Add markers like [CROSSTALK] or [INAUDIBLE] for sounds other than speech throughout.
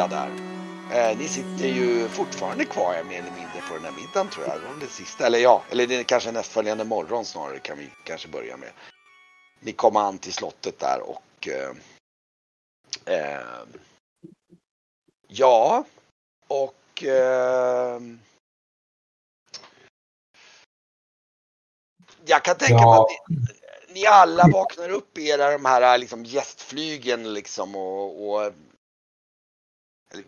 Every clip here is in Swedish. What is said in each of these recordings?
middag där. Eh, ni sitter ju fortfarande kvar mer eller mindre på den här middagen tror jag. Det var det sista, eller ja, eller det är kanske nästföljande morgon snarare kan vi kanske börja med. Ni kom an till slottet där och eh, eh, ja, och eh, jag kan tänka mig Ja. att ni, ni alla vaknar upp i era de här liksom gästflygen liksom och, och eller,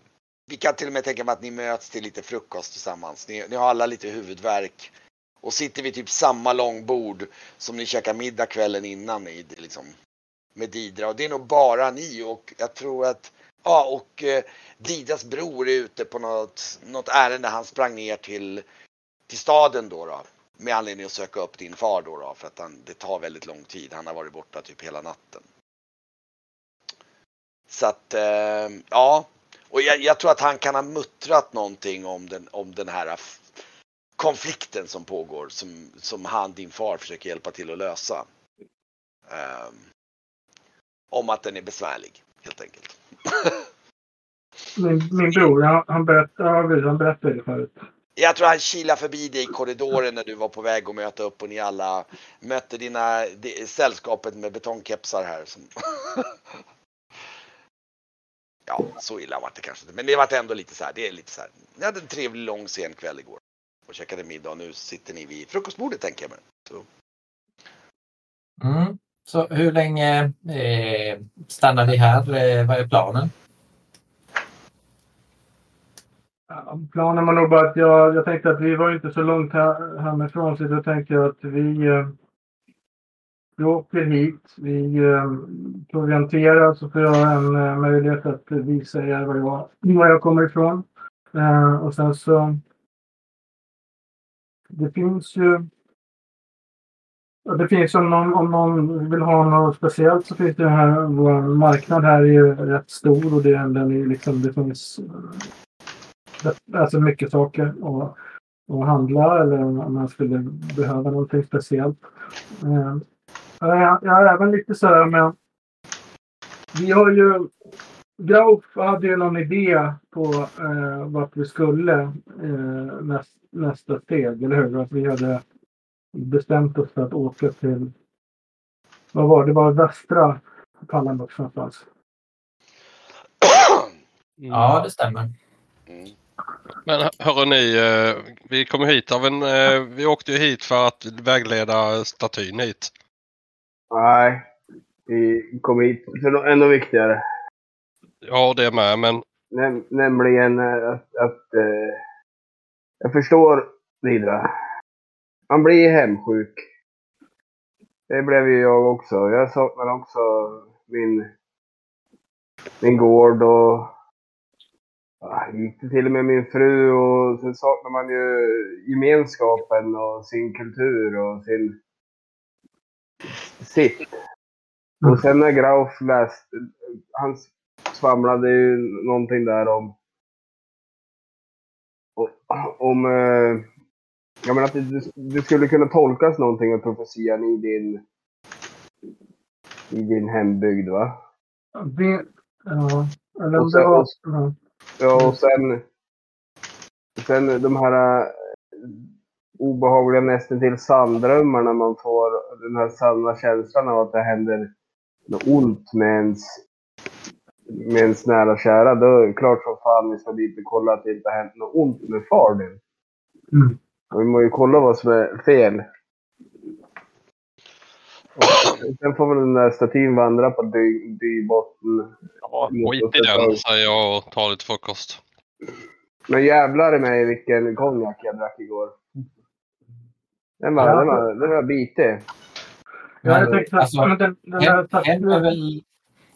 vi kan till och med tänka mig att ni möts till lite frukost tillsammans. Ni, ni har alla lite huvudvärk och sitter vid typ samma långbord som ni käkar middag kvällen innan i liksom med Didra och det är nog bara ni och jag tror att ja och eh, Didras bror är ute på något, något ärende. Han sprang ner till, till staden då, då med anledning att söka upp din far då, då för att han, det tar väldigt lång tid. Han har varit borta typ hela natten. Så att eh, ja, och jag, jag tror att han kan ha muttrat någonting om den, om den här konflikten som pågår som, som han, din far, försöker hjälpa till att lösa. Ehm, om att den är besvärlig helt enkelt. [LAUGHS] Min, min bror, han, han, berättade, ja, han berättade det förut. Jag tror han kilade förbi dig i korridoren när du var på väg att möta upp och ni alla mötte dina det, sällskapet med betongkepsar här. Som... [LAUGHS] ja, så illa var det kanske inte. Men det var ändå lite så här. Det är lite så här. Ni hade en trevlig lång sen kväll igår. Och käkade middag och nu sitter ni vid frukostbordet tänker jag mig. Så. Mm. Så hur länge eh, stannar vi här? Eh, vad är planen? Ja, Planen var nog bara att jag, jag tänkte att vi var inte så långt här, hemifrån så då tänkte jag att vi, eh, vi åker hit. Vi eh, provianterar så får jag en eh, möjlighet att visa er var jag, var jag kommer ifrån. Eh, och sen så det finns ju Ja, det finns om någon, om någon vill ha något speciellt så finns det här, vår marknad här är ju rätt stor och det, den är liksom, det finns eh, alltså mycket saker att, att handla eller om man skulle behöva någonting speciellt. Eh, jag, jag har även lite så här med vi har ju Grauf hade ju någon idé på eh, vart vi skulle eh, näst, nästa steg, eller hur? Att vi hade bestämt oss för att åka till, vad var det, det var västra Pallenbox någonstans. Ja, det stämmer. Mm. Men hörru ni, eh, vi kom hit av en... eh, Vi åkte ju hit för att vägleda statyn hit. Nej, vi kom hit för något ännu viktigare. Ja, det med, men Näm nämligen eh, att, att eh, jag förstår Lidra. Man blir hemsjuk. Det blev ju jag också. Jag saknar också min, min gård och lite till och med min fru och sen saknar man ju gemenskapen och sin kultur och sin sitt. Och sen när Grauf läste, han svamlade ju någonting där om om eh, jag menar att det, det skulle kunna tolkas någonting av profetian i din i din hembygd va? Det, ja, eller om det var, ja. Och sen, sen de här obehagliga nästan till sanndrömmarna man får den här sanna känslan av att det händer något ont med ens, med ens nära kära. Då är det klart som fan vi ska dit och kolla att det inte har hänt något ont med far din. Mm. Vi måste ju kolla vad som är fel. Och sen får väl den där statyn vandra på dy, dybotten. ja, skit i den säger jag och tar lite frukost. Men jävlar i mig vilken konjak jag drack igår. Den var, Ja. den var, den var bitig. Ja, jag tänkte, Alltså, men den, den Hem, är väl,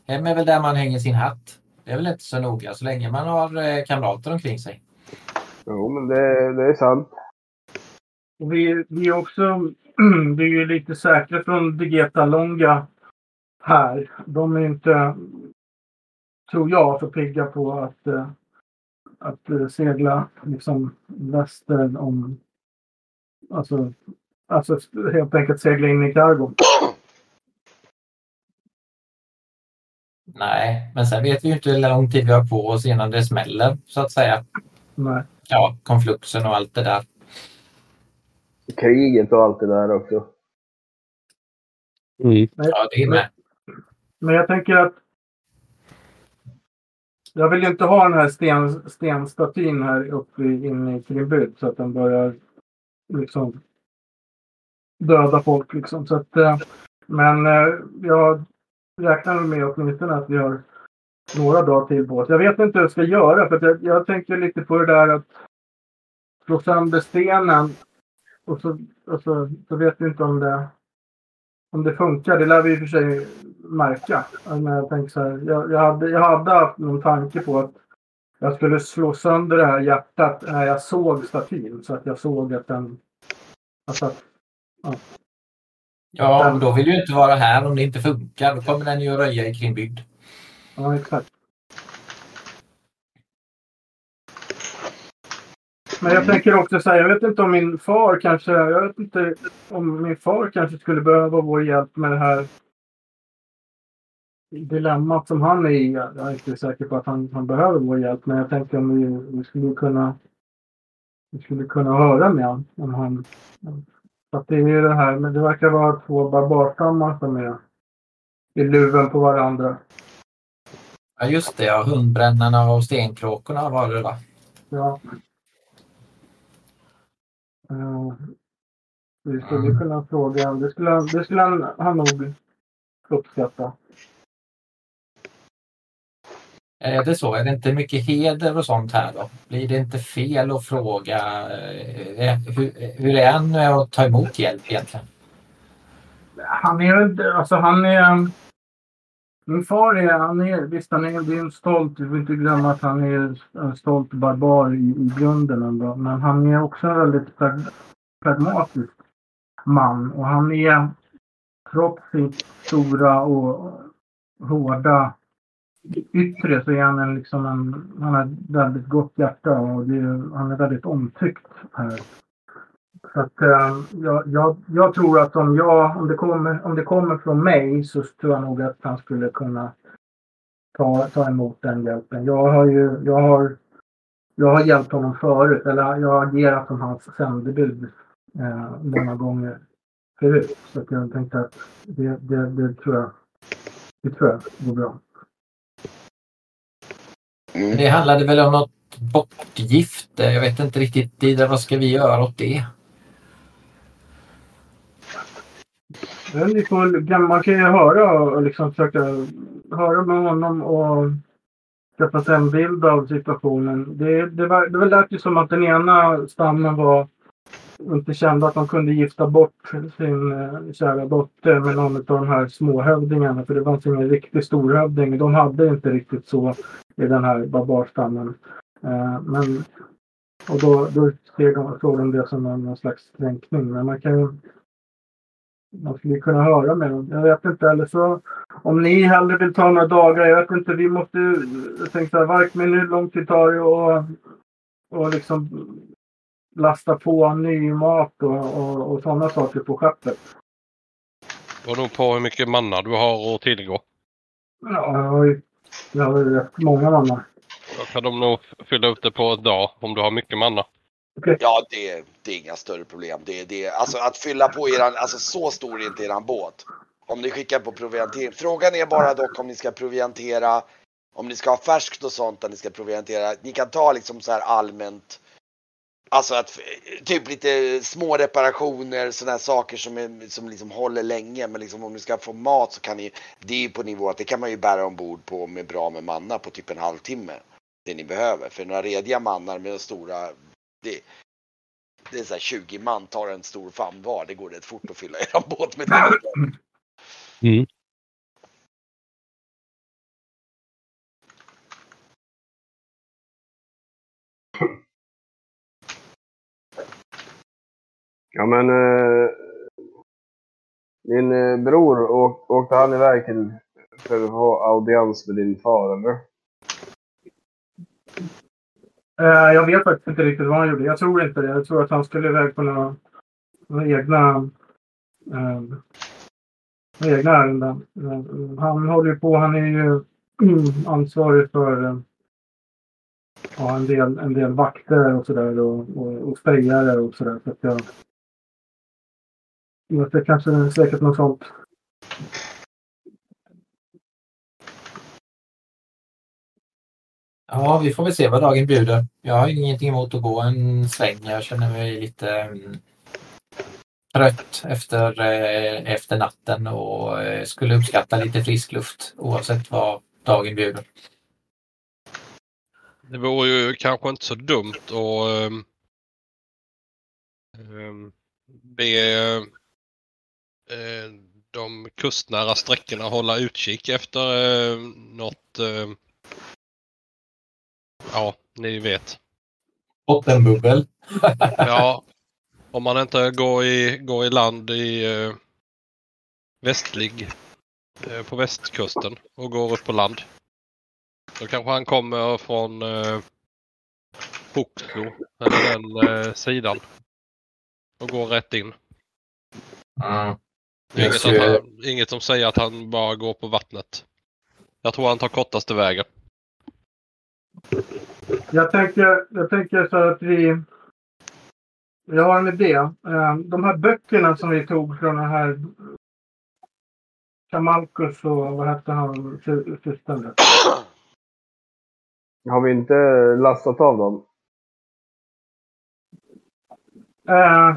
hem är väl där man hänger sin hatt. Det är väl inte så noga så länge man har eh, kamrater omkring sig. Jo, men det, det är sant. Och vi, vi är också [CLEARS THROAT] vi är ju lite säkra från Digeta Longa här. De är inte, tror jag, för pigga på att, eh, att eh, segla liksom väster om... Alltså, alltså helt enkelt segla in i Cargo. Nej, men sen vet vi ju inte hur lång tid vi har på oss innan det smäller så att säga. Nej. Ja, konfluxen och allt det där. Kriget och allt det där också. Mm. Ja, det är med. Men jag tänker att jag vill ju inte ha den här sten, stenstatyn här uppe inne i Krimbyd så att den börjar liksom döda folk liksom. Så att, eh, men eh, jag räknar med åtminstone att vi har några dagar till på oss. Jag vet inte hur jag ska göra för att jag, jag tänker lite på det där att slå sönder stenen och så, och så, så vet vi inte om det om det funkar. Det lär vi i och för sig märka. Men jag, tänker så här, jag, jag, hade, jag hade haft någon tanke på att jag skulle slå sönder det här hjärtat när jag såg statyn. Så att jag såg att den... Alltså att, Ja, men då vill du inte vara här om det inte funkar. Då kommer den ju att röja i Krimbygd. ja, exakt. Men jag tänker också säga, jag vet inte om min far kanske, jag vet inte om min far kanske skulle behöva vår hjälp med det här dilemmat som han är i. Jag är inte säker på att han, han behöver vår hjälp, men jag tänker om vi, vi skulle kunna vi skulle kunna höra med honom. Om han, att det är det här, men det verkar vara två barbarstammar som är i luven på varandra. Ja, just det. Ja. Hundbrännarna och stenkråkorna var det va? Ja. Uh, vi skulle Mm. kunna fråga, det skulle, det skulle han, han nog uppskatta. Är det så? Är det inte mycket heder och sånt här då? Blir det inte fel att fråga eh, eh, Hur eh, hur, hur är att ta emot hjälp egentligen? Han är alltså han är... Min far är, han är, visst han är, det är en stolt, vi får inte glömma att han är en stolt barbar i, i grunden ändå. Men han är också en väldigt pragmatisk man. Och han är, trots sitt stora och hårda yttre så är han en, liksom en, han har ett väldigt gott hjärta och det är, han är väldigt omtyckt här. Så att, eh, jag, jag, jag tror att om, jag, om, det kommer, om det kommer från mig så tror jag nog att han skulle kunna ta, ta emot den hjälpen. Jag har ju jag har, jag har hjälpt honom förut, eller jag har agerat som hans sändebud eh, många gånger förut. Så att jag tänkte att det, det, det, tror jag, det tror jag går bra. Mm. Det handlade väl om något bortgift. Jag vet inte riktigt. Ida, vad ska vi göra åt det? Men vi får, man kan ju höra och liksom försöka höra med honom och skaffa sig en bild av situationen. Det, det, var, det var lät ju som att den ena stammen var inte kände att de kunde gifta bort sin eh, kära dotter med någon av de här småhövdingarna. För det fanns ingen riktig storhövding. De hade inte riktigt så i den här barbarstammen. Eh, men, och då, då ser de, såg de det som en, någon slags kränkning. Men man kan ju man skulle kunna höra med dem. Jag vet inte. Eller så om ni hellre vill ta några dagar. Jag vet inte. Vi måste Jag tänkte så här. Varkmin, hur lång tid tar det och, och liksom lasta på ny mat och, och, och sådana saker på skeppet. Nog på hur mycket manna du har att tillgå. Ja, jag har ju, jag har ju rätt många mannar. Då kan de nog fylla upp det på ett dag om du har mycket manna. Ja, det, det är inga större problem. Det, det, alltså att fylla på eran, alltså så stor är inte eran båt. Om ni skickar på proviantering. Frågan är bara dock om ni ska proviantera, om ni ska ha färskt och sånt där ni ska proviantera. Ni kan ta liksom så här allmänt, alltså att typ lite små reparationer, sådana här saker som, är, som liksom håller länge. Men liksom om ni ska få mat så kan ni, det är ju på nivå att det kan man ju bära ombord på med bra med manna på typ en halvtimme. Det ni behöver. För några rediga mannar med stora det, det är så här 20 man tar en stor famn var. Det går rätt fort att fylla er [LAUGHS] båt med [CLEARS THROAT] det. Mm. Ja men... Eh, din eh, bror, åk, åkte han iväg till... För att få audiens med din far eller? Eh, jag vet faktiskt inte riktigt vad han gjorde. Jag tror inte det. Jag tror att han skulle iväg på några, några egna, eh, några egna ärenden. Eh, han håller ju på. Han är ju [CLEARS THROAT] ansvarig för eh, ja, en, del, en del vakter och sådär och, och, och spejare och sådär. Så jag det kanske är säkert något sånt. Ja, vi får väl se vad dagen bjuder. Jag har ingenting emot att gå en sväng. Jag känner mig lite mm, trött efter, eh, efter natten och eh, skulle uppskatta lite frisk luft oavsett vad dagen bjuder. Det vore ju kanske inte så dumt att um, be de kustnära sträckorna hålla utkik efter uh, något uh, Ja, ni vet. Bottenbubbel. [LAUGHS] ja, om man inte går i, går i land i uh, västlig uh, på västkusten och går upp på land. Då kanske han kommer från uh, Oxlo eller den uh, sidan och går rätt in. Mm. Inget, att han, inget som säger att han bara går på vattnet. Jag tror han tar kortaste vägen. Jag tänker, jag tänker så att vi... Jag har en idé. Eh, de här böckerna som vi tog från den här Kamalkus och vad hette han, systern? Har vi inte lastat av dem? Eh,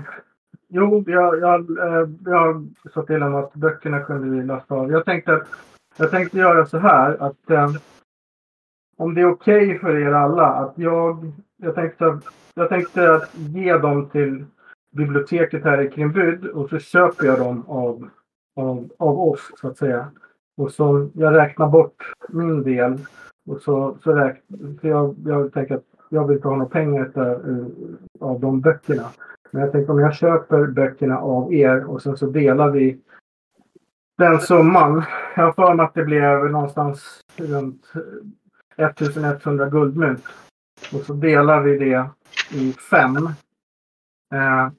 jo, jag, jag, eh, jag sa till honom att böckerna kunde vi lasta av. Jag tänkte, att, jag tänkte göra så här att eh, om det är okej okay för er alla att jag, jag tänkte, jag tänkte att ge dem till biblioteket här i Krimbud och så köper jag dem av, av, av oss så att säga. Och så jag räknar bort min del och så, så räknar, för jag, jag tänker att jag vill inte ha några pengar av de böckerna. Men jag tänker om jag köper böckerna av er och sen så delar vi den summan. Jag har för mig att det blev någonstans runt 1100 guldmynt. Och så delar vi det i fem. Eh,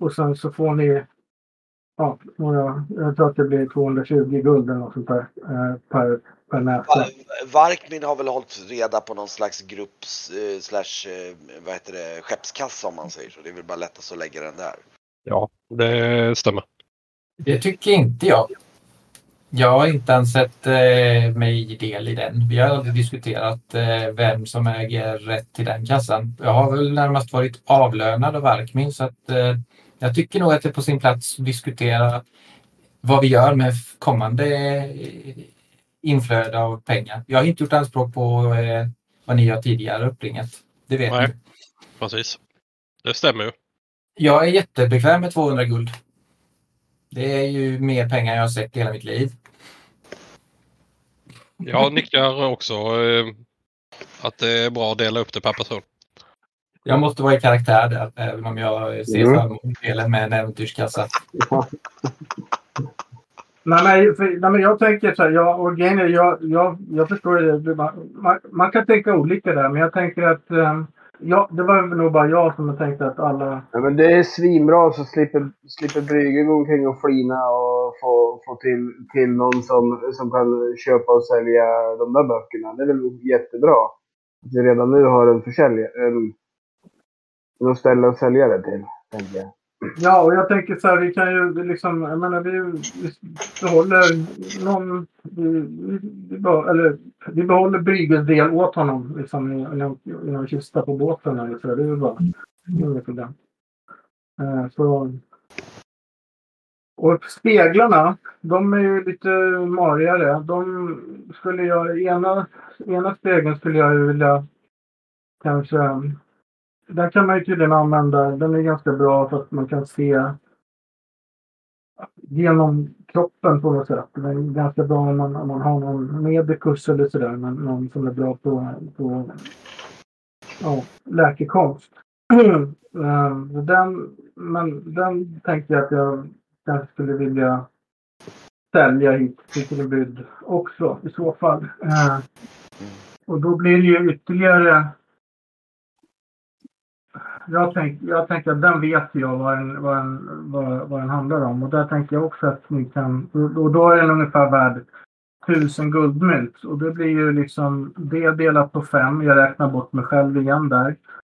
och sen så får ni, ja, jag, jag tror att det blir 220 guld eller något sånt där eh, per. Varkmin har väl hållit reda på någon slags grupps eh, slash eh, vad heter det, skeppskassa om man säger så. Det är väl bara lättast att lägga den där. Ja, det stämmer. Det tycker inte jag. Jag har inte ansett eh, mig del i den. Vi har aldrig diskuterat eh, vem som äger rätt till den kassan. Jag har väl närmast varit avlönad av Arkmin så att eh, jag tycker nog att det är på sin plats att diskutera vad vi gör med kommande eh, inflöde av pengar. Jag har inte gjort anspråk på eh, vad ni har tidigare uppringat. Det vet Nej, ni. precis. Det stämmer ju. Jag är jättebekväm med 200 guld. Det är ju mer pengar jag har sett i hela mitt liv. Jag nickar också eh, att det är bra att dela upp det per person. Jag måste vara i karaktär där, även om jag ser Mm. fram emot delen med en äventyrskassa. Nej, men, för, nej, men jag tänker så här, jag, och grejen är, jag, jag, jag förstår det. Man, man kan tänka olika där, men jag tänker att eh, ja, det var nog bara jag som tänkte att alla... Ja, men det är svinbra så slipper, slipper Brygge gå omkring och flina och få, få till, till någon som, som kan köpa och sälja de där böckerna. Det är väl jättebra. Att vi redan nu har en försäljare. En, något ställe att sälja det till, tänker jag. Ja, och jag tänker så här, vi kan ju liksom, jag menar vi, vi behåller någon, vi, vi, vi, eller, vi behåller Brygges del åt honom liksom i, i, någon- i någon kista på båten eller så. Det är väl bara, det är inget problem. Eh, så. Och speglarna, de är ju lite marigare. De skulle jag, ena, ena spegeln skulle jag ju vilja kanske den kan man ju tydligen använda. Den är ganska bra för att man kan se genom kroppen på något sätt. Den är ganska bra om man, om man har någon medikus eller sådär. Men någon som är bra på, på ja, läkekonst. [CLEARS THROAT] Ehm, den, men den tänkte jag att jag kanske skulle vilja sälja hit till Tillebyd också i så fall. Ehm, och då blir det ju ytterligare jag, tänk, jag tänker att den vet jag vad den, vad, den, vad, vad den handlar om. Och där tänker jag också att ni kan... Och då är den ungefär värd 1000 guldmynt. Och det blir ju liksom det delat på fem. Jag räknar bort mig själv igen där.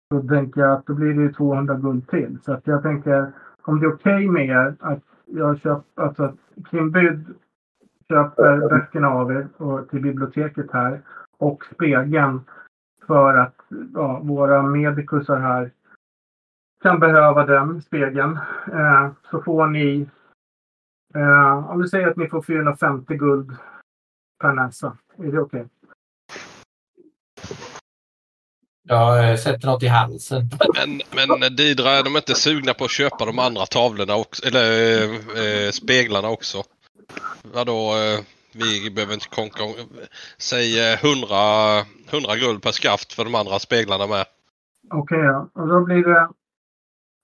Då tänker jag att då blir det ju 200 guld till. Så att jag tänker om det är okej okay med er att jag köper, alltså att Kim Klimbyd köper böckerna av er och till biblioteket här och spegeln för att ja, våra medikusar här kan behöva den spegeln. Eh, så får ni, eh, om vi säger att ni får 450 guld per näsa. Är det okej? Okay? Jag sätter något i halsen. Men, men Didra, är de inte sugna på att köpa de andra tavlorna också? Eller äh, speglarna också? Vadå? Äh, vi behöver inte konkurrera. Säg 100, 100 guld per skaft för de andra speglarna med. Okej, okay, ja. och då blir det...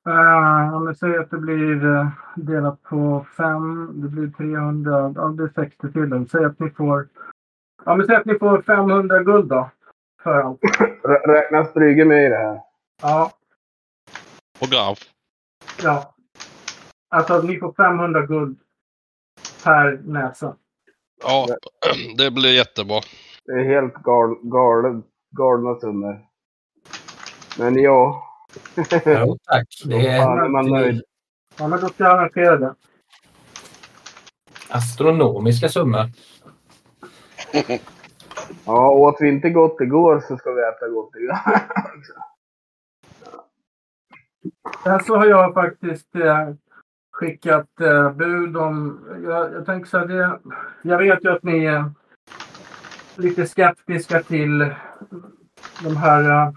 Uh, om vi säger att det blir uh, delat på 5, det blir 300, ja det är 60 till. Säg att ni får... Ja, men säg att ni får 500 guld då. För allt. Räknas Brygge med i det här? Ja. Och Graf? Ja. Alltså ni får 500 guld per näsa. Ja, [CLEARS THROAT] det blir jättebra. Det är helt gal, gal, galna summor. Men ja. Jo, tack. [LAUGHS] Det är är man nöjd. Ja, men då ska jag arrangera det. Astronomiska summor. [LAUGHS] ja, åt vi inte gott igår så ska vi äta gott idag. Sen [LAUGHS] så har jag faktiskt eh, skickat eh, bud om... Jag, jag tänker så här, det, jag vet ju att ni är lite skeptiska till de här eh,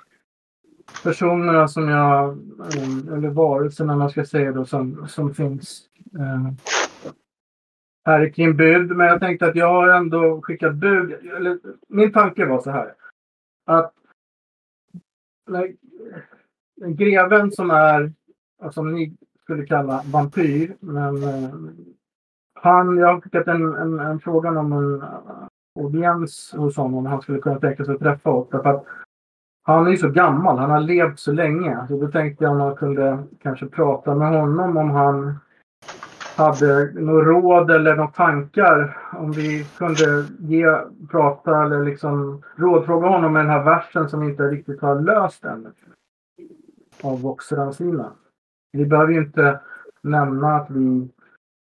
personerna som jag... Eller varelserna man ska säga då som, som finns eh, här kring bud. Men jag tänkte att jag har ändå skickat bud. Eller, min tanke var så här. Att när, greven som är, som ni skulle kalla vampyr. Men eh, han, jag har skickat en, en, en fråga om en eh, audiens hos honom. Han skulle kunna tänka sig att träffa oss. Att han är ju så gammal. Han har levt så länge. Så då tänkte jag om man kunde kanske prata med honom om han hade något råd eller några tankar. Om vi kunde ge, prata eller liksom rådfråga honom med den här versen som inte riktigt har löst än. Av Vox Ransina. Vi behöver ju inte nämna att vi,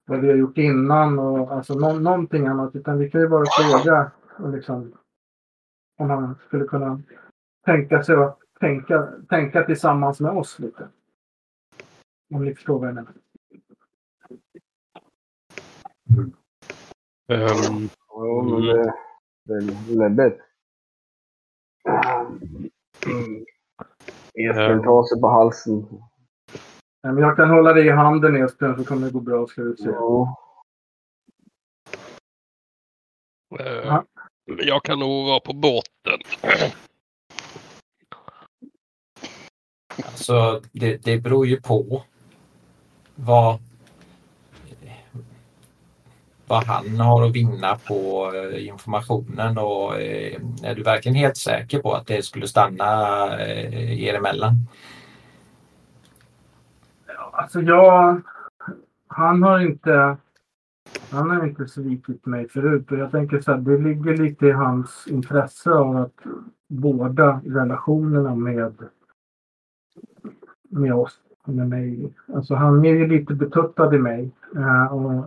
vad vi har gjort innan och alltså no någonting annat. Utan vi kan ju bara fråga och liksom, om han skulle kunna tänka sig att tänka, tänka tillsammans med oss lite. Om ni förstår vad jag menar. Um, ja, men det, det är läbbigt. Mm. Esbjörn tar sig på halsen. Men jag kan hålla dig i handen Esbjörn så kommer det gå bra ska du se. Ja. Uh, jag kan nog vara på båten. Alltså, det, det beror ju på vad, vad han har att vinna på eh, informationen och eh, är du verkligen helt säker på att det skulle stanna eh, er emellan? Alltså jag... Han har inte... Han har inte svikit mig förut och jag tänker så här, det ligger lite i hans intresse av att vårda relationerna med, med oss, med mig. Alltså han är ju lite betuttad i mig eh, och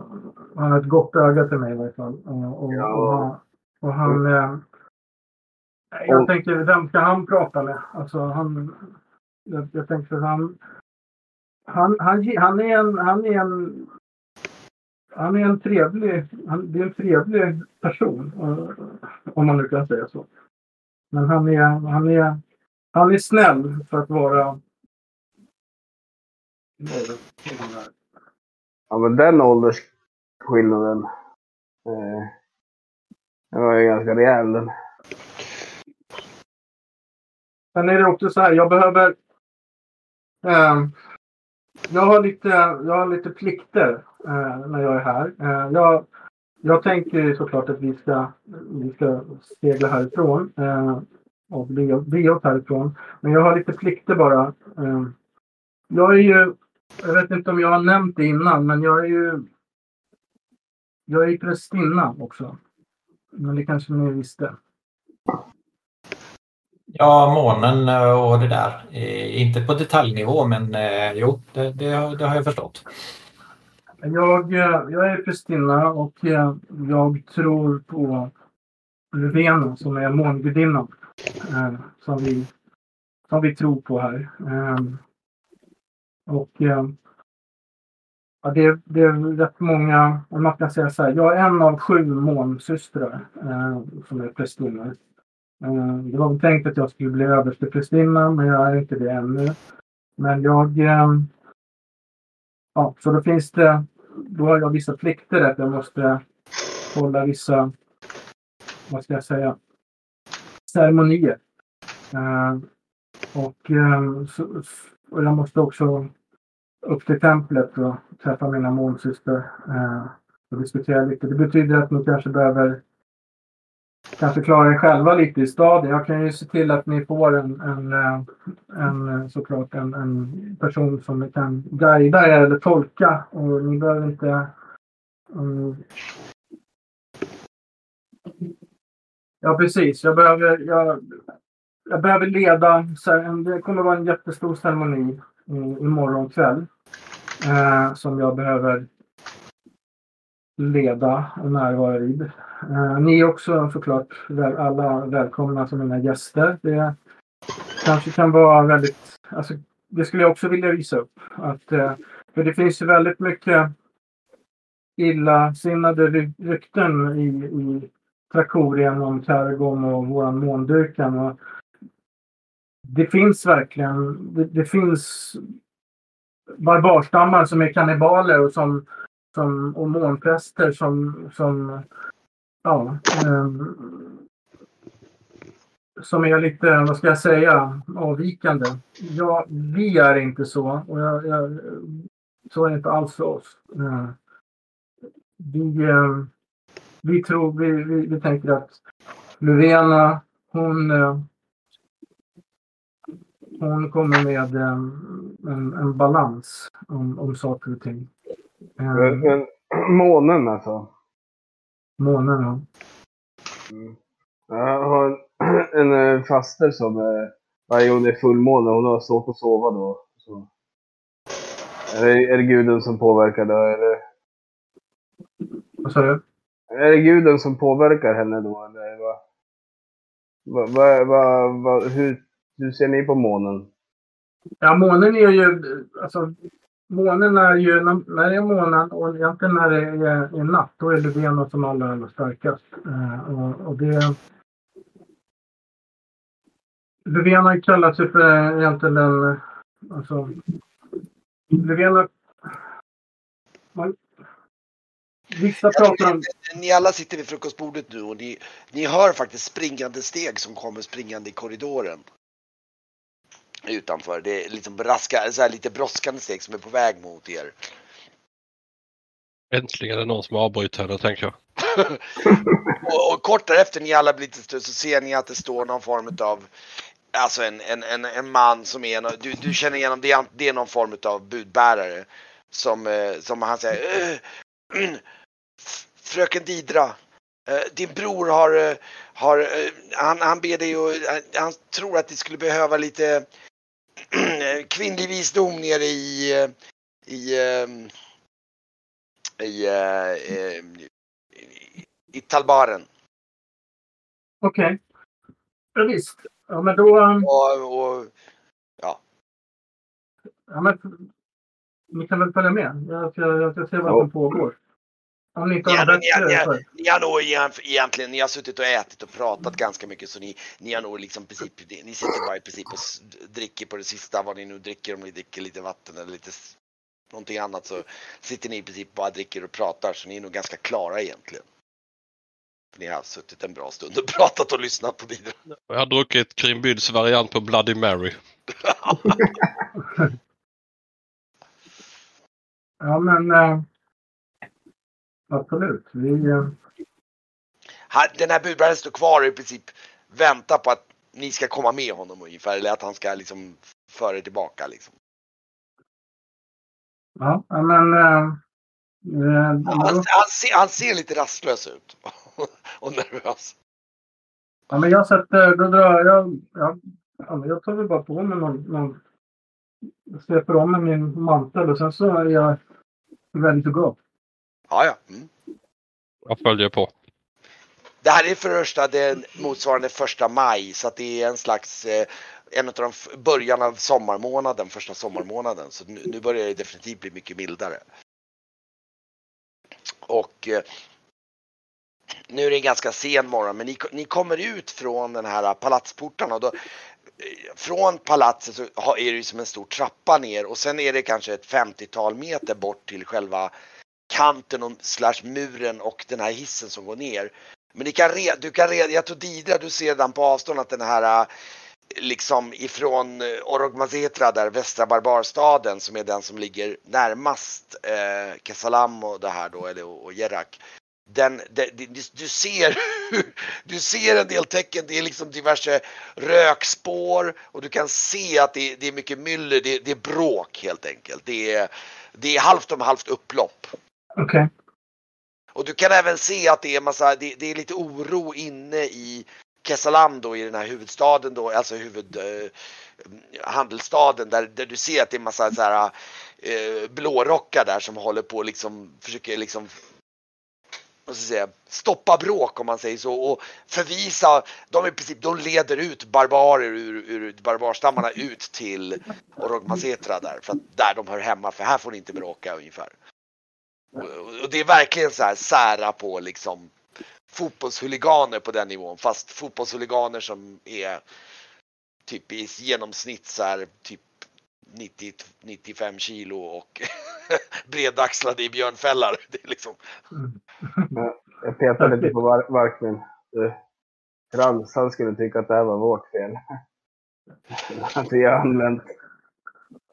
han har ett gott öga till mig i varje fall. Och, och, och, och han... Eh, jag tänker, vem ska han prata med? Alltså han... Jag, jag tänker han han, han, han, är en, han är en han är en trevlig, han, det är en trevlig person. Om man nu kan säga så. Men han är, han är, han är snäll för att vara... Ja men den åldersskillnaden. Eh, den var ju ganska rejäl den. Sen är det också så här, jag behöver... Um, jag har lite, jag har lite plikter eh, när jag är här. Eh, jag, jag tänker såklart att vi ska, vi ska segla härifrån eh, och bege oss härifrån. Men jag har lite plikter bara. Eh, jag är ju, jag vet inte om jag har nämnt det innan, men jag är ju jag är prästinna också. Men det kanske ni visste. Ja, månen eh, och det där. Eh, Inte på detaljnivå, men jo, det, det, har- det har jag förstått. Jag, jag är Kristina och jag tror på Luvena som är mångudinnan. Eh, som, vi, som vi tror på här. Eh, och eh, ja, det, det är rätt många, om man kan säga så här. Jag är en av sju månsystrar eh, som är prästinnor. Eh, det var tänkt att jag skulle bli översteprästinna men jag är inte det ännu. Men jag eh, Ja, så då finns det, då har jag vissa plikter att jag måste hålla vissa, vad ska jag säga, ceremonier. Eh, och, eh, så, och jag måste också upp till templet och träffa mina månsyster eh, och diskutera lite. Det betyder att ni kanske behöver kanske klara er själva lite i staden. Jag kan ju se till att ni får en, en, eh, en såklart en, en person som kan guida er eller tolka. Och ni behöver inte... um, ja, precis. Jag behöver, jag, jag behöver leda. Så här, det kommer vara en jättestor ceremoni imorgon kväll. Eh, som jag behöver leda och närvara vid. Eh, ni är också såklart väl, alla välkomna som mina gäster. Det kanske kan vara väldigt... Alltså, det skulle jag också vilja visa upp. Att, eh, för det finns ju väldigt mycket illasinnade rykten i, i Trakorien om Targom och våran måndyrkan. Och det finns verkligen... Det, det finns barbarstammar som är kannibaler och som som, och månpräster som, som ja, ehm, som är lite, vad ska jag säga, avvikande. Ja, vi är inte så. Och jag, jag, så är det inte alls för oss. Eh, vi, eh, vi tror, vi, vi, vi tänker att Luvena, hon, eh, hon kommer med eh, en, en balans om, om saker och ting. Eh, Men, men månen alltså. Månen, ja. Mm. Jag har en, [CLEARS THROAT] en faster som varje gång det är fullmåne, hon har svårt att sova då. Så. Är, det, är det guden som påverkar då? Eller, Vad sa du? Är det guden som påverkar henne då? Eller vad? Va, va, va, va, hur, hur ser ni på månen? Ja, månen är ju... Alltså, månen är ju... När, när det är månen och egentligen när det är, är natt, då är det benen som allra, allra starkast. Eh, och, och det... Löfven har ju för egentligen den... Alltså... Luvena... Man, vissa pratar om... ni, alla sitter vid frukostbordet nu och ni, ni hör faktiskt springande steg som kommer springande i korridoren. Utanför. Det är liksom braska, så här lite brådskande steg som är på väg mot er. Äntligen är det någon som avbryter henne tänker jag. [LAUGHS] Och, och kort därefter ni alla blir lite stund så ser ni att det står någon form av Alltså en, en, en, en man som är, du, du känner igenom, det är, det är någon form av budbärare. Som, eh, som han säger, "Eh, mm, f- [CLEARS THROAT] Fröken Didra, eh, din bror har, eh, har eh, han, han ber dig och han, tror att det skulle behöva lite [CLEARS THROAT] kvinnlig visdom nere i, i, i, i, Talbaren. Okej. Ja, visst. Ja, men då... Och, och Ja, men, ni kan väl följa med? Jag ska, jag ska se vad Ja. som pågår. Om ni inte Ja, har men ni, bättre... ni, ni har nog egent- egentligen, ni har suttit och ätit och pratat ganska mycket så ni, ni har nog liksom princip, ni sitter bara i princip och dricker på det sista vad ni nu dricker om ni dricker lite vatten eller lite någonting annat så sitter ni i princip bara dricker och pratar så ni är nog ganska klara egentligen. Ni har suttit en bra stund och [LAUGHS] pratat och lyssnat på Didra. Jag har druckit Krimbyds variant på Bloody Mary. [LAUGHS] Ja, men... eh, absolut. Vi... eh, Den här budbäraren står kvar och i princip väntar på att ni ska komma med honom ungefär eller att han ska liksom föra er tillbaka liksom. ja, men... eh, eh, Han, han, ser, han ser lite rastlös ut. [LAUGHS] och nervös. Ja, men jag sätter, då drar jag, jag, jag tar väl bara på mig någon, någon jag sveper om med min mantel och sen så är jag ready to go. Ja, ja. Mm. Jag följer på. Det här är för det första det motsvarande första maj så att det är en slags eh, en av de början av sommarmånaden, första sommarmånaden. Så nu, nu börjar det definitivt bli mycket mildare. Och eh, nu är det en ganska sen morgon men ni, ni kommer ut från den här palatsporten och då från palatset så är det ju som en stor trappa ner och sen är det kanske ett 50-tal meter bort till själva kanten och slash muren och den här hissen som går ner. Men kan re, du kan re, jag tror Didra, du ser redan på avstånd att den här äh, liksom ifrån äh, Orogmazetra där västra barbarstaden som är den som ligger närmast äh, eh, Kesalam och det här då eller och Jerak. Den, det, det, du- ser [LAUGHS] du ser en del tecken, det är liksom diverse rökspår och du kan se att det, det är mycket myller, det, det är bråk helt enkelt. Det är, det är halvt om halvt upplopp. Okej. Och du kan även se att det är massa, det, det är lite oro inne i Kesalam då i den här huvudstaden då, alltså huvud eh, handelsstaden där, där du ser att det är massa så här eh, blårockar där som håller på liksom försöker liksom vad ska säga, stoppa bråk om man säger så och förvisa, de i princip, de leder ut barbarer ur, ur barbarstammarna ut till Orogmazetra där för att där de hör hemma för här får ni inte bråka ungefär. Och- Och det är verkligen så här sära på liksom fotbollshuliganer på den nivån. Fast fotbollshuliganer som är typ i genomsnitt så här typ 90, 95 kilo och [LAUGHS] bredaxlade i björnfällar. [LAUGHS] Det är liksom, Jag petar lite på var- Varkmin. Frans, han skulle tycka att det här var vårt fel. [LAUGHS] Att vi har använt...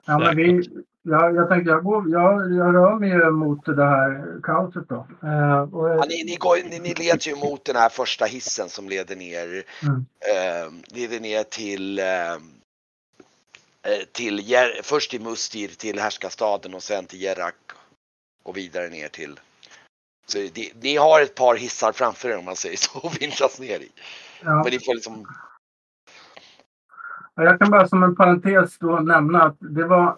Ja, men vi, jag, jag tänkte jag, går, jag, jag rör mig mot det här kaoset då. Eh, och, ja, ni, ni, går, ni, ni leder ju mot den här första hissen som leder ner, Mm. eh, leder ner till eh, till Jer- först till Mustir till härskarstaden och sen till Jerak och vidare ner till så det, ni har ett par hissar framför er om man säger så [LAUGHS] och vinschas ner i. ja. Men ni får liksom, Ja, Jag kan bara som en parentes då nämna att det var,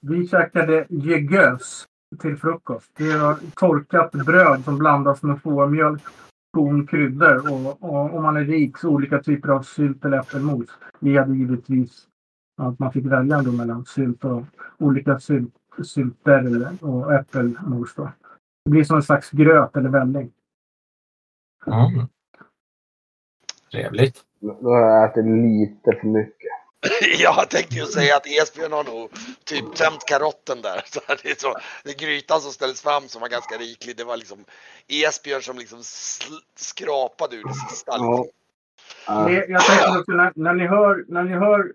vi käkade gegös till frukost. Det var torkat bröd som blandas med fårmjölk, korn, kryddor och, och om man är rik så olika typer av sylt eller äppelmos. Vi hade givetvis att man fick välja då mellan sylt och olika sylt, sylter och äppelmos. Då. Det blir som en slags gröt eller välling. Mm. Trevligt. Då har jag ätit lite för mycket. [LAUGHS] jag tänkte ju säga att Esbjörn har nog typ tömt karotten där. [LAUGHS] Så det är så, det är grytan som ställdes fram som var ganska riklig. Det var liksom Esbjörn som liksom skrapade ur det sista. Liksom. Ja. Det, jag tänkte också, när, när ni hör, när ni hör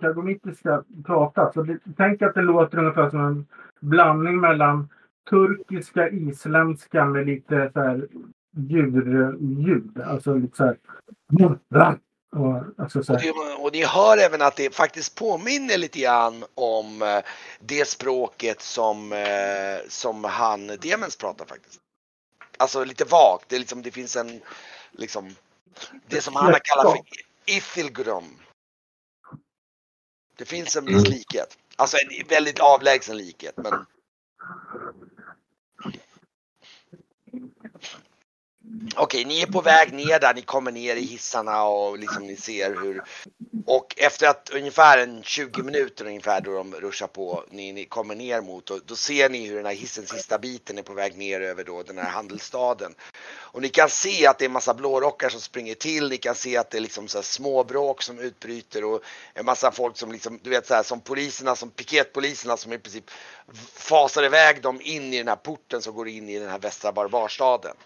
kargomitiska prata, så det, tänk att det låter ungefär som en blandning mellan turkiska, isländska med lite så här djurljud. Alltså lite så här... Och, alltså så Och, här. det, och ni hör även att det faktiskt påminner lite grann om eh, det språket som, eh, som han Demens pratar faktiskt. Alltså lite vagt. Det, är liksom, det finns en liksom det som han har kallat för Ithilgrum. Det finns en viss likhet. Alltså en väldigt avlägsen likhet. Men Okej, ni är på väg ner där, ni kommer ner i hissarna och liksom ni ser hur och efter att ungefär en 20 minuter ungefär då de ruschar på, ni, ni kommer ner mot och då ser ni hur den här hissens sista biten är på väg ner över då den här handelsstaden. Och ni kan se att det är massa blårockar som springer till, ni kan se att det är liksom så här småbråk som utbryter och en massa folk som liksom, du vet så här som poliserna, som piketpoliserna som i princip fasar iväg dem in i den här porten som går in i den här västra barbarstaden.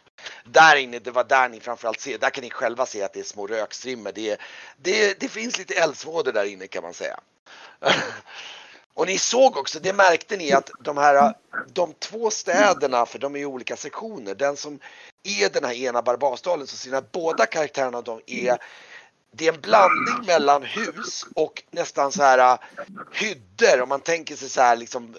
Där inne, det var där ni framförallt ser, där kan ni själva se att det är små rökstrimmor. Det, det, det finns lite eldsvådor där inne kan man säga. [LAUGHS] Och ni såg också, det märkte ni att de här, de två städerna, för de är ju olika sektioner, den som är den här ena barbarstaden så ser ni att båda karaktärerna de är det är en blandning mellan hus och nästan så här eh, hyddor om man tänker sig så här liksom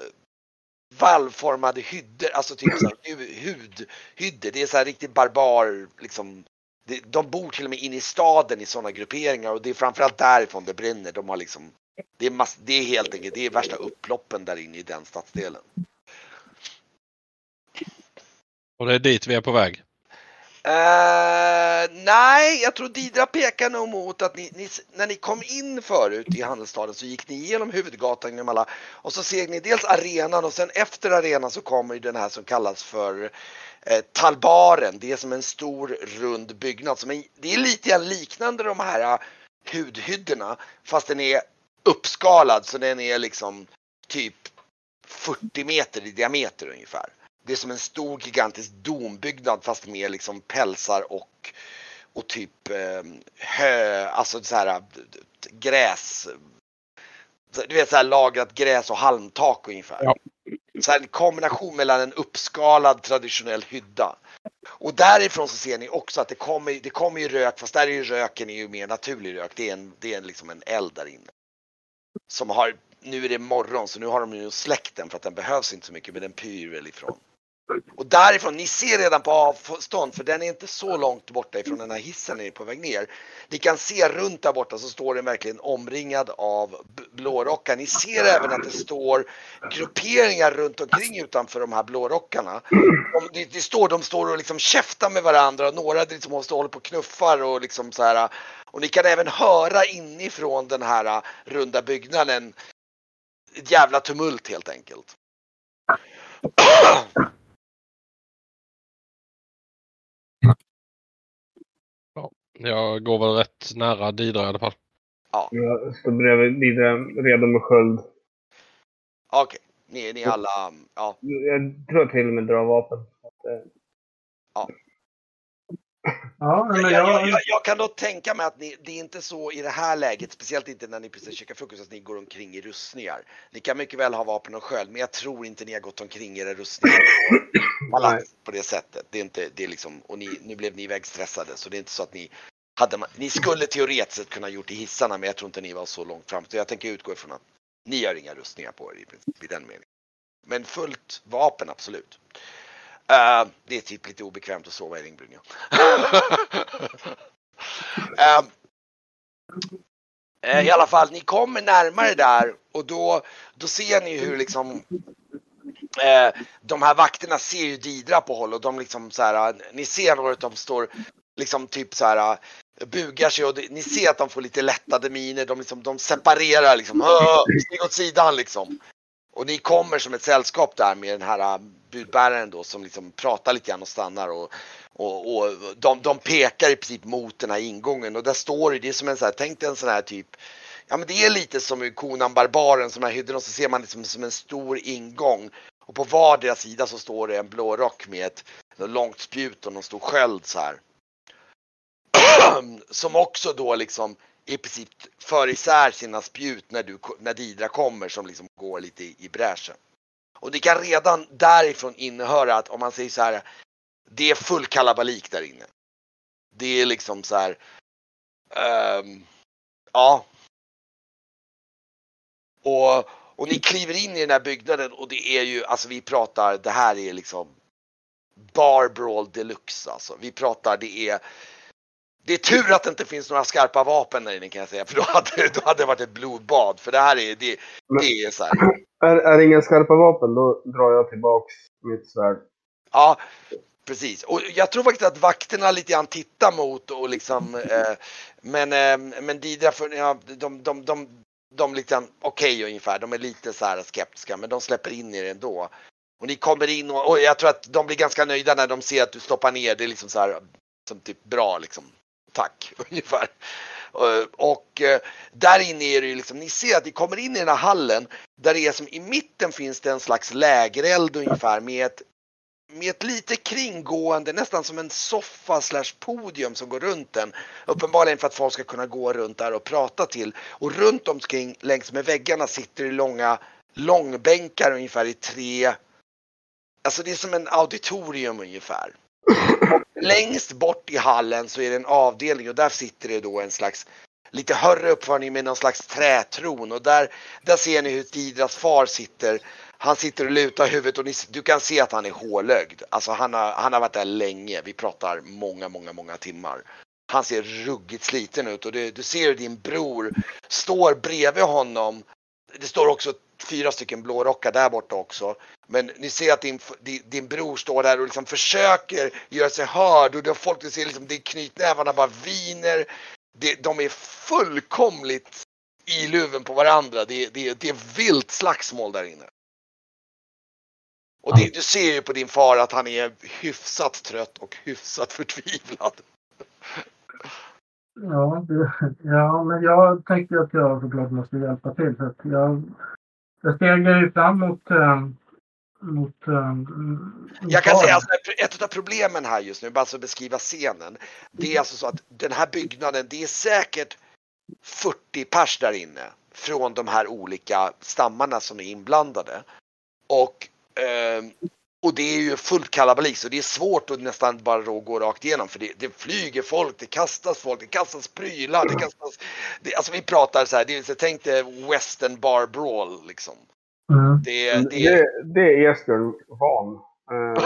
valvformade hyddor, alltså typ så här, [CLEARS THROAT] hu- hudhyddor. Det är så här riktigt barbar, liksom. Det, de bor till och med inne i staden i sådana grupperingar och det är framförallt därifrån det brinner. De har liksom, det är, mass, det är helt enkelt, det är värsta upploppen där inne i den stadsdelen. Och det är dit vi är på väg. Uh, nej, jag tror Didra pekar nog mot att ni, ni, när ni kom in förut i handelsstaden så gick ni igenom huvudgatan genom alla och så ser ni dels arenan och sen efter arenan så kommer den här som kallas för eh, Talbaren. Det är som en stor rund byggnad. Som är, det är lite liknande de här uh, hudhyddorna fast den är uppskalad så den är liksom typ 40 meter i diameter ungefär. Det är som en stor gigantisk dombyggnad fast med liksom pälsar och, och typ eh, hö, alltså så här gräs. Du vet så här lagrat gräs och halmtak ungefär. Ja. Så här en kombination mellan en uppskalad traditionell hydda. Och därifrån så ser ni också att det kommer, det kommer ju rök fast där är ju röken är ju mer naturlig rök. Det är, en, det är liksom en eld där inne. Som har, nu är det morgon så nu har de ju släckt den för att den behövs inte så mycket men den pyr väl ifrån. Och därifrån, ni ser redan på avstånd för den är inte så långt borta ifrån den här hissen ni är på väg ner. Ni kan se runt där borta så står den verkligen omringad av blårockar. Ni ser även att det står grupperingar runt omkring utanför de här blårockarna. De, de, står, de står och liksom käftar med varandra och några liksom måste hålla på och knuffar och liksom så här. Och ni kan även höra inifrån den här runda byggnaden ett jävla tumult helt enkelt. Jag går väl rätt nära Didra i alla fall. Jag står bredvid Didra, redo med sköld. Okej, ni, ni alla, ja. Jag tror jag till och med drar vapen. Eh, Ja, men Jag, jag, jag, jag, kan då tänka mig att ni, det är inte så i det här läget, speciellt inte när ni precis käkar frukost, att ni går omkring i rustningar. Ni kan mycket väl ha vapen och sköld, men jag tror inte ni har gått omkring i era rustningar på det sättet. Det är inte, det är liksom, och ni, nu blev ni iväg stressade, så det är inte så att ni hade, man, ni skulle teoretiskt sett kunna gjort i hissarna, men jag tror inte ni var så långt fram. Så jag tänker utgå ifrån att ni har inga rustningar på er i, princip, i den meningen. Men fullt vapen, absolut. Uh, det är typ lite obekvämt att sova i ringbrynja. uh, [LAUGHS] eh, uh, eh, I alla fall, ni kommer närmare där och då, då ser ni hur liksom de här vakterna ser ju Didra på håll och de liksom så här, ni ser några av dem står liksom typ så här bugar sig och det, ni ser att de får lite lättade miner. De, liksom, de separerar liksom. Stig åt sidan liksom. Och ni kommer som ett sällskap där med den här äh, budbäraren då som liksom pratar lite grann och stannar och, och, och de, de pekar i princip mot den här ingången och där står det, det är som en sån här, tänk dig en sån här typ Ja men det är lite som i Konan Barbaren, som här hydden och så ser man liksom som en stor ingång. Och på vardera sida så står det en blå rock med ett långt spjut och någon stor sköld så här. Som också då liksom i princip för isär sina spjut när, du, när Didra kommer som liksom går lite i, i bräschen. Och det kan redan därifrån innehöra att om man säger så här, det är full kalabalik där inne. Det är liksom så här, um, ja. Och, och ni kliver in i den här byggnaden och det är ju, alltså vi pratar, det här är liksom bar brawl deluxe alltså. Vi pratar, det är det är tur att det inte finns några skarpa vapen där inne kan jag säga, för då hade, [LAUGHS] då hade det varit ett blodbad. För det här är, det, det är så här. är, är det inga skarpa vapen, då drar jag tillbaks mitt svärd. Ja, precis. Och jag tror faktiskt att vakterna lite grann tittar mot och liksom, eh, men, eh, men Didra, för, ja, de, de, de, de liksom, okej ungefär, de är lite så här skeptiska, men de släpper in er ändå. Och ni kommer in och, och jag tror att de blir ganska nöjda när de ser att du stoppar ner, det är liksom så här, som typ bra liksom. Tack, [LAUGHS] ungefär. Eh, och, eh, där inne är det ju liksom, ni ser att ni kommer in i den här hallen där det är som i mitten finns det en slags lägereld ungefär med ett med ett lite kringgående, nästan som en soffa slash podium som går runt den. Uppenbarligen för att folk ska kunna gå runt där och prata till. Och runt omkring längs med väggarna sitter det långa långbänkar ungefär i tre, alltså det är som en auditorium ungefär. Och längst bort i hallen så är det en avdelning och där sitter det då en slags lite högre uppförning med någon slags trätron och där, där ser ni hur Didras far sitter. Han sitter och lutar huvudet och ni, du kan se att han är hålögd. Alltså han har, han har varit där länge. Vi pratar många, många, många timmar. Han ser ruggigt sliten ut och det, du ser din bror står bredvid honom. Det står också fyra stycken blårockar där borta också. Men ni ser att din, din, din bror står där och liksom försöker göra sig hörd och det folk du ser liksom, det knytnävarna bara viner. Det, de är fullkomligt i luven på varandra. Det, det, det är vilt slagsmål där inne. Och det, du ser ju på din far att han är hyfsat trött och hyfsat förtvivlad. Ja, det, ja, men jag tänker att jag såklart måste hjälpa till. Så jag, jag stegar ju fram mot, äh, mot äh, Jag kan säga att ett av problemen här just nu, bara så att beskriva scenen. Det är alltså så att den här byggnaden, det är säkert 40 pers där inne från de här olika stammarna som är inblandade. Och, eh, och det är ju fullt kalabalik så det är svårt att nästan bara gå rakt igenom för det, det flyger folk, det kastas folk, det kastas prylar, det kastas... Det, alltså vi pratar så här, det, så tänk dig western bar brawl liksom. Mm. Det, det, Det, det är Esbjörn van. Uh,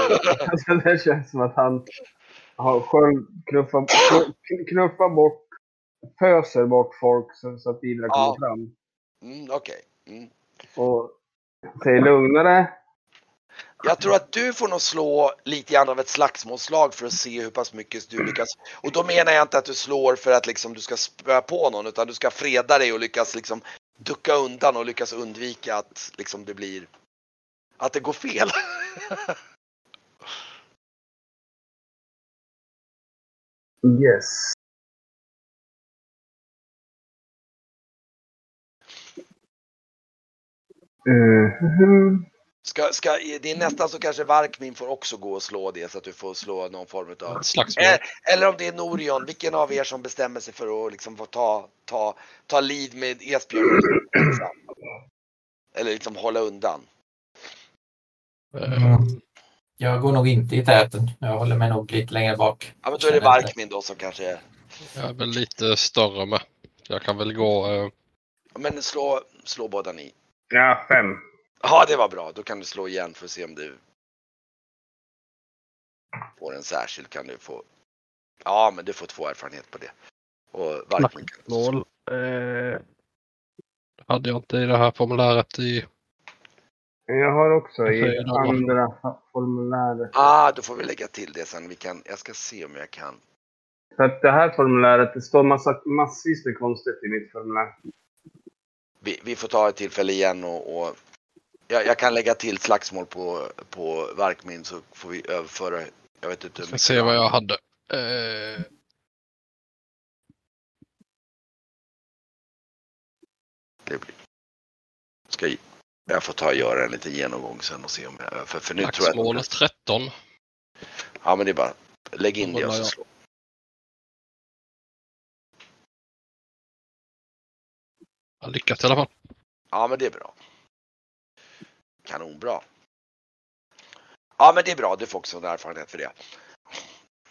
alltså [LAUGHS] det känns som att han har själv knuffat, knuffat bort, föser bort folk så, så att bilarna kommer Ja. fram. mm, Okej. Mm. Och säger lugnare. Jag tror att du får nog slå lite grann av ett slagsmålslag för att se hur pass mycket du lyckas. Och då menar jag inte att du slår för att liksom du ska spöa på någon utan du ska freda dig och lyckas liksom ducka undan och lyckas undvika att liksom det blir att det går fel. [LAUGHS] Yes. Mhm. Ska, ska, det är nästan så kanske Varkmin får också gå och slå det så att du får slå någon form av slagsmål. Eh, Eller om det är Norion, vilken av er som bestämmer sig för att liksom få ta, ta, ta lead med Esbjörn? Eller liksom hålla undan. Eh, Jag går nog inte i täten. Jag håller mig nog lite längre bak. Ja men då är det. Varkmin då som kanske är... Jag är väl lite större med. Jag kan väl gå... eh, Men slå, slå båda ni. Ja, fem. Ja det var bra, då kan du slå igen för att se om du får en särskild kan du få. Ja men du får två erfarenhet på det. Och Varkmin kan Mål. Eh, hade jag inte i det här formuläret i... Jag har också i andra formuläret. Ah, då får vi lägga till det sen. Vi kan, jag ska se om jag kan. För att det här formuläret, det står massa, massvis med konstigt i mitt formulär. Vi, vi får ta ett tillfälle igen och, och jag, jag kan lägga till slagsmål på, på Varkmin så får vi överföra. Jag vet inte Ska se vad jag hade. Eh, det blir. Ska jag- jag får ta och göra en liten genomgång sen och se om jag för, för nu tror jag att, 13. Ja men det är bara lägg in det och så slå. Lyckats i alla fall. Ja men det är bra. Kanonbra. Ja men det är bra, du får också en erfarenhet för det.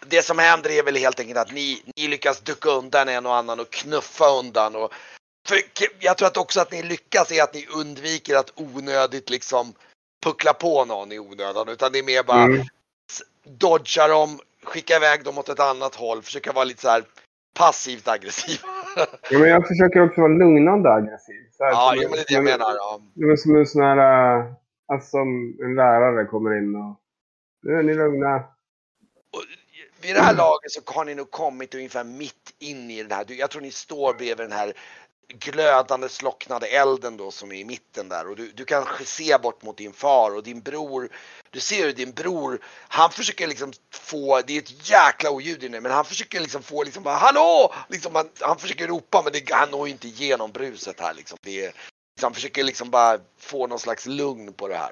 Det som händer är väl helt enkelt att ni, ni lyckas ducka undan en och annan och knuffa undan. Och, för jag tror att också att ni lyckas är att ni undviker att onödigt liksom puckla på någon i onödan. Utan det är mer bara Mm. dodga dem, skicka iväg dem åt ett annat håll, försöka vara lite så här passivt aggressiv. [LAUGHS] Ja, men jag försöker också vara lugnande aggressiv. Så här, ja, jo, en- men det är det jag menar. Ja. Som en sån här... Alltså som en lärare kommer in och... Nu är ni lugna. Och vid det här laget så har ni nog kommit ungefär mitt in i den här. Jag tror ni står bredvid den här glödande slocknade elden då som är i mitten där och du, du kanske ser bort mot din far och din bror. Du ser hur din bror, han försöker liksom få, det är ett jäkla oljud inne men han försöker liksom få liksom bara hallå! Liksom han, han försöker ropa men det, han når ju inte igenom bruset här liksom. Det är, så han försöker liksom bara få någon slags lugn på det här.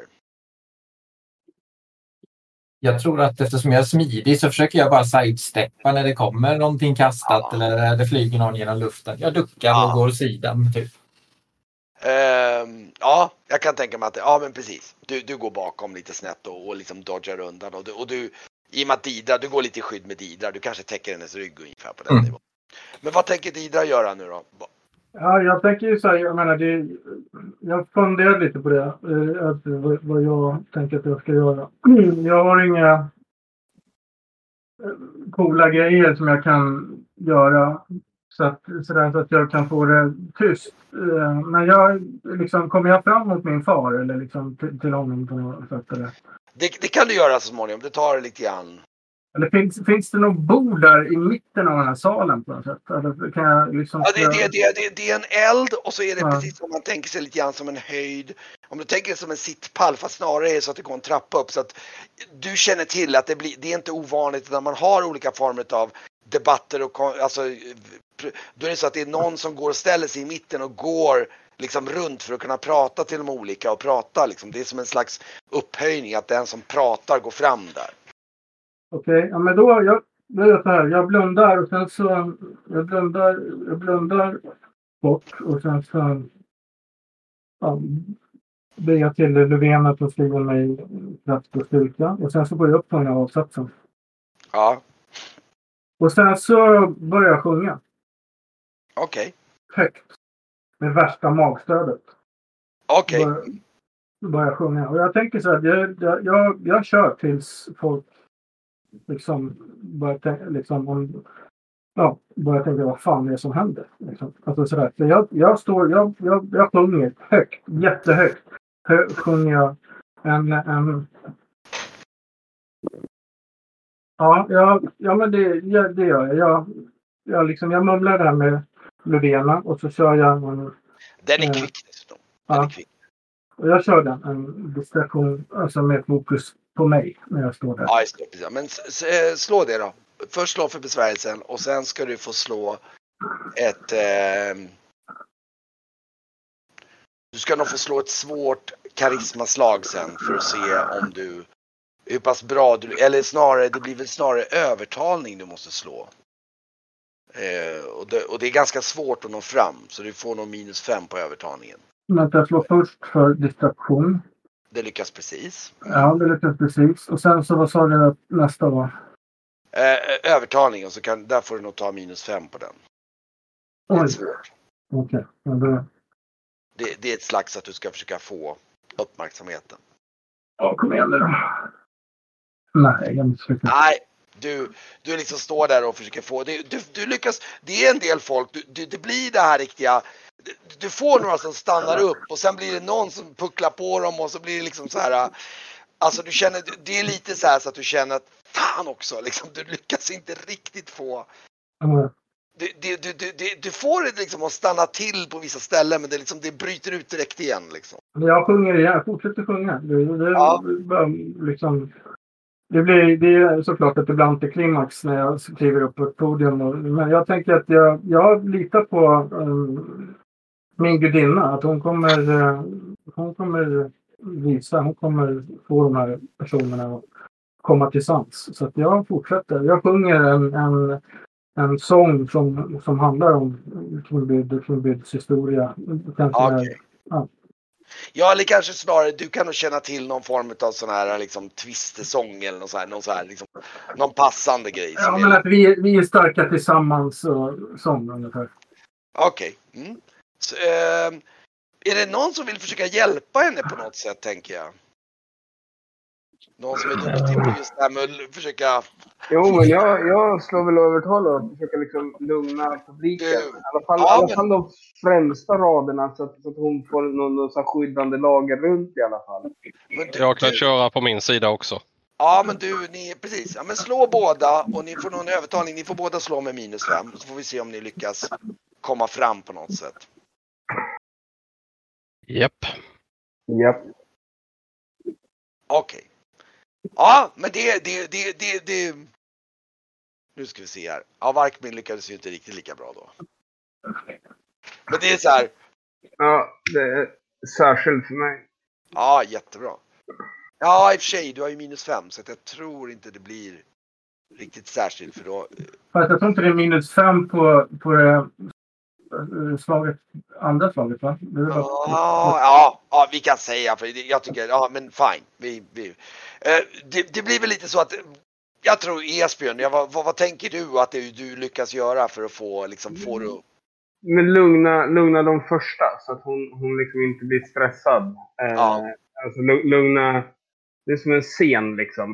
Jag tror att eftersom jag är smidig så försöker jag bara sidesteppa när det kommer någonting kastat Ja. eller det flyger någon genom luften. Jag duckar Ja. och går åt sidan. Typ. Ehm, ja, jag kan tänka mig att, ja men precis. Du, du går bakom lite snett och, och liksom dodgar undan och du, och du, i och med att Didra, du går lite i skydd med Didra, du kanske täcker hennes rygg ungefär på den Mm. nivån. Men vad tänker Didra göra nu då? Ja, jag tänker ju så här, jag menar det, jag funderar lite på det, eh, att, vad, jag tänker att jag ska göra. [CLEARS THROAT] Jag har inga eh, coola grejer som jag kan göra så att, så, där, så att jag kan få det tyst. Eh, men jag, liksom, kommer jag fram mot min far eller liksom till, till honom på något sätt? Eller, Det, det kan du göra så småningom. Det tar lite grann eller finns, finns det något bord där i mitten av den här salen på något sätt? Eller kan jag liksom... Ja, det, det, det, det, det är en eld och så är det Ja. precis som man tänker sig lite grann som en höjd. Om du tänker dig som en sittpall fast snarare är det så att det går en trappa upp. Så att du känner till att det, blir, det är inte ovanligt när man har olika former av debatter och alltså, då är det så att det är någon som går och ställer sig i mitten och går liksom runt för att kunna prata till de olika och prata liksom. Det är som en slags upphöjning att den som pratar går fram där. Okej, ja, men då, jag, då är det så här. Jag blundar och sen så... Jag blundar, jag blundar bort och sen så... Ja, ber jag till Löfven att de skriver mig kraft och styrka. Och sen så går jag upp på den här avsatsen. Ja, Och sen så börjar jag sjunga okej. högt. Med värsta magstödet. Okej. Börjar, börjar sjunga. Och jag tänker så här. Jag, jag, jag, jag kör tills folk liksom börjar tänka, liksom, om, ja, börjar tänka vad fan är det som händer. Liksom. Alltså sådär. Så jag, jag står, jag, jag, jag sjunger högt, jättehögt. Hö, sjunger jag en, en Ja, ja, ja men det, ja, det gör jag. Jag, jag, liksom, jag mumlar det här med Löfvena och så kör jag en, Den är kvick dessutom. Den Ja. är kvick och jag kör den, en distraktion, alltså med fokus på mig när jag står där. Ja, just det. Men eh, slå det då. Först slå för besvärjelsen och sen ska du få slå ett... Eh, du ska nog få slå ett svårt karismaslag sen för att se om du... Hur pass bra du... Eller snarare, det blir väl snarare övertalning du måste slå. Eh, och, det, och det är ganska svårt att nå fram så du får nog minus fem på övertalningen. Att jag slår först för distraktion. Det lyckas precis. Ja, det lyckas precis. Och sen så, vad sa du att nästa var? Eh, övertalning och så kan, där får du nog ta minus fem på den. Oj, okej. Ja, det- Det, det är ett slags att du ska försöka få uppmärksamheten. Ja, kom igen nu då. Nej, jag misslyckades. Nej, du, du liksom står där och försöker få, du, du, du lyckas, det är en del folk, du, det blir det här riktiga, du, får några som stannar upp och sen blir det någon som pucklar på dem och så blir det liksom så här, alltså du känner, det är lite så här så att du känner att fan också, liksom, du lyckas inte riktigt få, Ja, du, du, du, du, du, får det liksom att stanna till på vissa ställen men det, liksom, det bryter ut direkt igen liksom. Jag sjunger igen. Jag fortsätter sjunga. Det, det, Ja. liksom, det, blir, det är såklart att det blir antiklimax när jag kliver upp på ett podium. Och, men jag tänker att jag, jag litar på um, min gudinna. Att hon kommer, eh, hon kommer visa. Hon kommer få de här personerna att komma till sans. Så att jag fortsätter. Jag sjunger en, en, en sång som, som handlar om Kronbyds historia. Kanske. Ja. Ja, eller kanske snarare du kan nog känna till någon form av sån här liksom twistesång eller någon sån här, någon sån här liksom, någon passande grej. Ja, men är- att vi, vi är starka tillsammans och sång ungefär. Okej. Mm. Så, ehm, är det någon som vill försöka hjälpa henne på något sätt tänker jag? Någon som är duktig på just det här med att försöka... Jo, men jag, jag slår väl övertala och försöker liksom lugna publiken. Du- I alla fall, Ja, alla men- fall de främsta raderna så att, så att hon får någon, någon här skyddande lager runt i alla fall. Men du, Jag kan du, köra på min sida också. ja, men du, ni, precis. Ja, men slå båda och ni får någon övertalning. Ni får båda slå med minus fem. Så får vi se om ni lyckas komma fram på något sätt. Japp. Japp. Okej. Ja, men det, det, det, det, det... Nu ska vi se här. Ja, Varkmin lyckades ju inte riktigt lika bra då. Men det är så här. Ja, det är särskilt för mig. Ja, jättebra. Ja, i och för sig, du har ju minus fem så att jag tror inte det blir riktigt särskilt för då. Fast jag tror inte det är minus fem på, på det slaget, andra slaget va? Det är bara- Ja, ja, ja, vi kan säga för jag tycker, ja men fine. Vi, vi, eh, det, det blir väl lite så att jag tror Esbjörn, jag, vad, vad, tänker du att det, du lyckas göra för att få, liksom, få det att men lugna, lugna de första så att hon, hon liksom inte blir stressad. Eh, Ja. Alltså lu- lugna, det är som en scen liksom.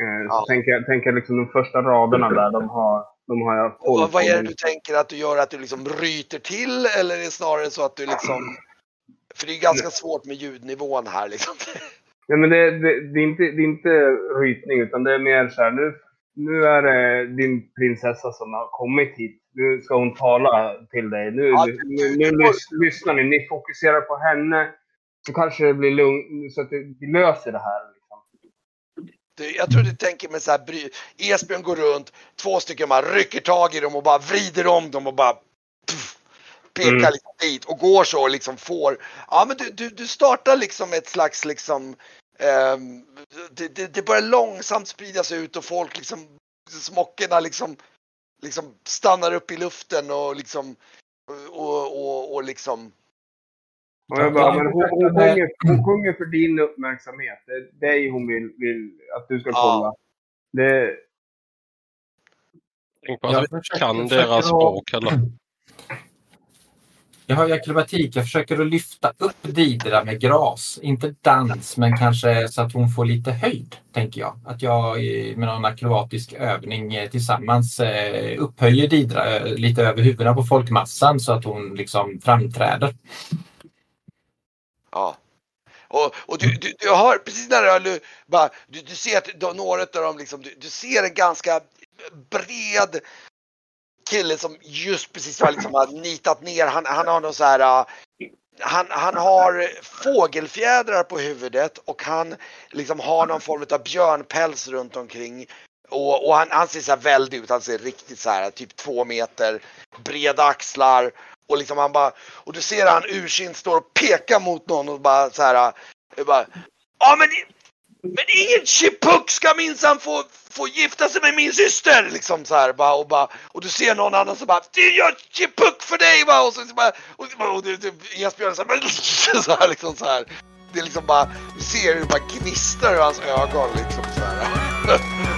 Eh, Ja. Så tänker jag, tänker liksom de första raderna där, de har, de har jag Och vad, är det du tänker att du gör? Att du liksom ryter till eller är det snarare så att du liksom... För det är ganska svårt med ljudnivån här liksom. [LAUGHS] Nej, men det, det, det, är inte, det är inte rytning, utan det är mer så här, nu, nu är det din prinsessa som har kommit hit. Nu ska hon tala till dig. Nu, Ja, nu, du- nu, du- lys, lyssnar ni. Ni fokuserar på henne. Så kanske det blir lugnt, så att det, vi löser det här. Du, jag tror du tänker med så här, Esbjörn går runt, två stycken bara rycker tag i dem och bara vrider om dem och bara pff, pekar Mm. liksom dit och går så och liksom får. Ja men du, du, du startar liksom ett slags liksom ehm, det, det, det börjar långsamt spridas ut och folk liksom smockorna liksom liksom stannar upp i luften och liksom och, och, och liksom jag bara, men hon, hon, sjunger, hon sjunger för din uppmärksamhet. Det är dig hon vill, vill att du ska Ja. kolla. Det, Tänk på att Jag försöker- kan deras språk eller? [CLEARS THROAT] Jag har ju akrobatik. Jag försöker att lyfta upp Didra med gras. Inte dans, men kanske så att hon får lite höjd, tänker jag. Att jag eh, med någon akrobatisk övning eh, tillsammans eh, upphöjer Didra lite över huvudena på folkmassan så att hon liksom framträder. Ja. Och, och du, du, du har precis när du, bara, du, du ser att de, några av dem liksom, du, du ser en ganska bred kille som just precis har, liksom, har nitat ner. Han, han har någon så här. äh, Han, han har fågelfjädrar på huvudet och han liksom har någon form av björnpäls runt omkring. Och, och han, han ser så här väldigt ut. Han ser riktigt så här typ två meter breda axlar. Och liksom han bara, och du ser han ursinnigt står och pekar mot någon och bara så här. Eh, bara, ja men, men ingen chipuk ska minsann få, få gifta sig med min syster! Liksom så här bara och bara, och du ser någon annan som bara, det gör chipuk för dig va! Och så, liksom bara, och, och, och du, du, Esbjörn så här, men, så här liksom så här. Det är liksom bara, du ser hur det bara gnistrar i hans ögon liksom så här. [LAUGHS]